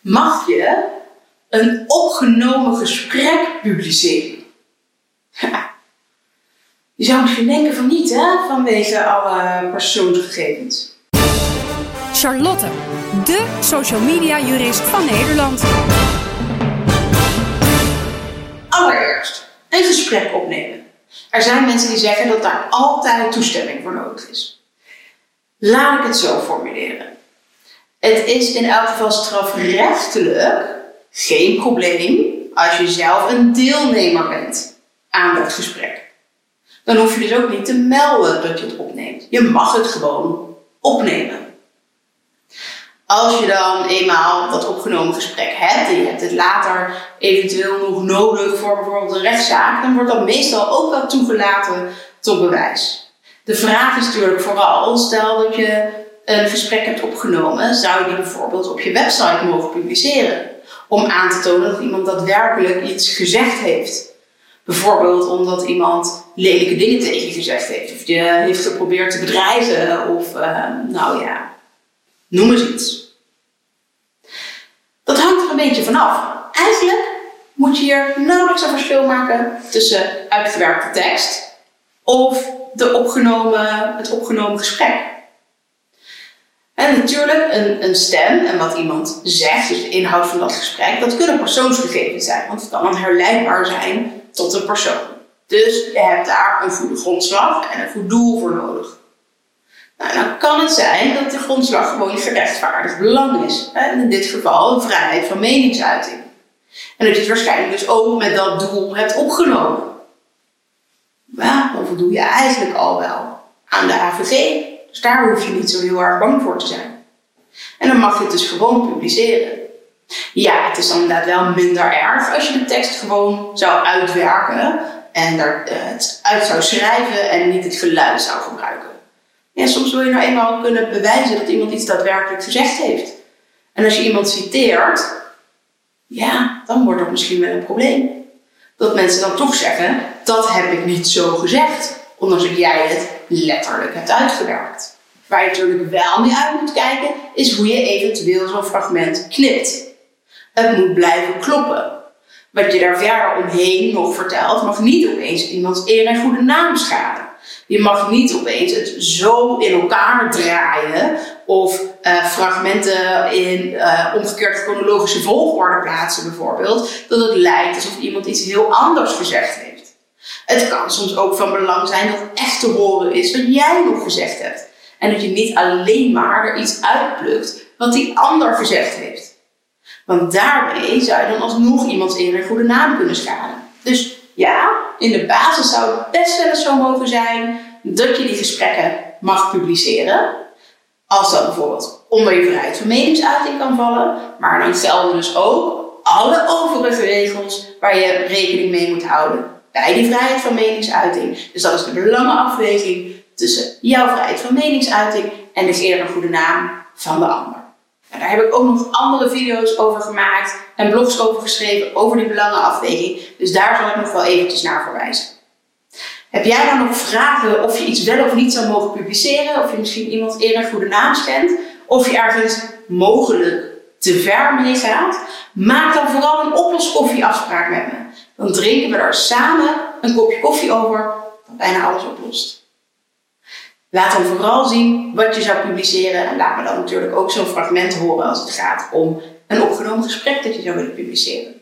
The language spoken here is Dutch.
mag je een opgenomen gesprek publiceren. Je zou misschien denken van niet, hè, vanwege alle persoonsgegevens. Charlotte, de social media jurist van Nederland. Allereerst, een gesprek opnemen. Er zijn mensen die zeggen dat daar altijd toestemming voor nodig is. Laat ik het zo formuleren. Het is in elk geval strafrechtelijk geen probleem als je zelf een deelnemer bent aan dat gesprek. Dan hoef je dus ook niet te melden dat je het opneemt. Je mag het gewoon opnemen. Als je dan eenmaal dat opgenomen gesprek hebt en je hebt het later eventueel nog nodig voor bijvoorbeeld een rechtszaak, dan wordt dat meestal ook wel toegelaten tot bewijs. De vraag is natuurlijk vooral, stel dat je een gesprek hebt opgenomen, zou je die bijvoorbeeld op je website mogen publiceren. Om aan te tonen dat iemand daadwerkelijk iets gezegd heeft. Bijvoorbeeld omdat iemand lelijke dingen tegen je gezegd heeft. Of je heeft geprobeerd te bedreigen. Of uh, nou ja, noem eens iets. Dat hangt er een beetje vanaf. Eigenlijk moet je hier nauwelijks een verschil maken tussen uitgewerkte tekst of de opgenomen, het opgenomen gesprek. En natuurlijk een, een stem en wat iemand zegt, dus de inhoud van dat gesprek, dat kunnen persoonsgegevens zijn. Want het kan dan herleidbaar zijn tot een persoon. Dus je hebt daar een goede grondslag en een goed doel voor nodig. Nou, dan kan het zijn dat de grondslag gewoon gerechtvaardigd belang is. In dit geval een vrijheid van meningsuiting. En dat je het waarschijnlijk dus ook met dat doel hebt opgenomen. Ja, dan voldoe je eigenlijk al wel aan de AVG. Dus daar hoef je niet zo heel erg bang voor te zijn. En dan mag je het dus gewoon publiceren. Ja, het is dan inderdaad wel minder erg als je de tekst gewoon zou uitwerken en er eh, het uit zou schrijven en niet het geluid zou gebruiken. Soms wil je nou eenmaal kunnen bewijzen dat iemand iets daadwerkelijk gezegd heeft. En als je iemand citeert, ja, dan wordt dat misschien wel een probleem. Dat mensen dan toch zeggen, dat heb ik niet zo gezegd, ondanks jij het letterlijk hebt uitgewerkt. Waar je natuurlijk wel mee uit moet kijken, is hoe je eventueel zo'n fragment knipt. Het moet blijven kloppen. Wat je daar verder omheen nog vertelt, mag niet opeens iemands eer en goede naam schaden. Je mag niet opeens het zo in elkaar draaien of uh, fragmenten in uh, omgekeerde chronologische volgorde plaatsen, bijvoorbeeld, dat het lijkt alsof iemand iets heel anders gezegd heeft. Het kan soms ook van belang zijn dat echt te horen is wat jij nog gezegd hebt. En dat je niet alleen maar er iets uitplukt wat die ander gezegd heeft. Want daarmee zou je dan alsnog iemands eer en goede naam kunnen schaden. Dus ja, in de basis zou het best wel eens zo mogen zijn dat je die gesprekken mag publiceren. Als dat bijvoorbeeld onder je vrijheid van meningsuiting kan vallen. Maar dan gelden dus ook alle overige regels waar je rekening mee moet houden bij die vrijheid van meningsuiting. Dus dat is de belangenafweging tussen jouw vrijheid van meningsuiting en de eer en goede naam van de ander. En daar heb ik ook nog andere video's over gemaakt en blogs over geschreven over die belangenafweging. Dus daar zal ik nog wel eventjes naar verwijzen. Heb jij dan nog vragen of je iets wel of niet zou mogen publiceren? Of je misschien iemand eerder goede naam schendt? Of je ergens mogelijk te ver mee gaat? Maak dan vooral een oploskoffieafspraak met me. Dan drinken we daar samen een kopje koffie over, dat bijna alles oplost. Laat dan vooral zien wat je zou publiceren en laat me dan natuurlijk ook zo'n fragment horen als het gaat om een opgenomen gesprek dat je zou willen publiceren.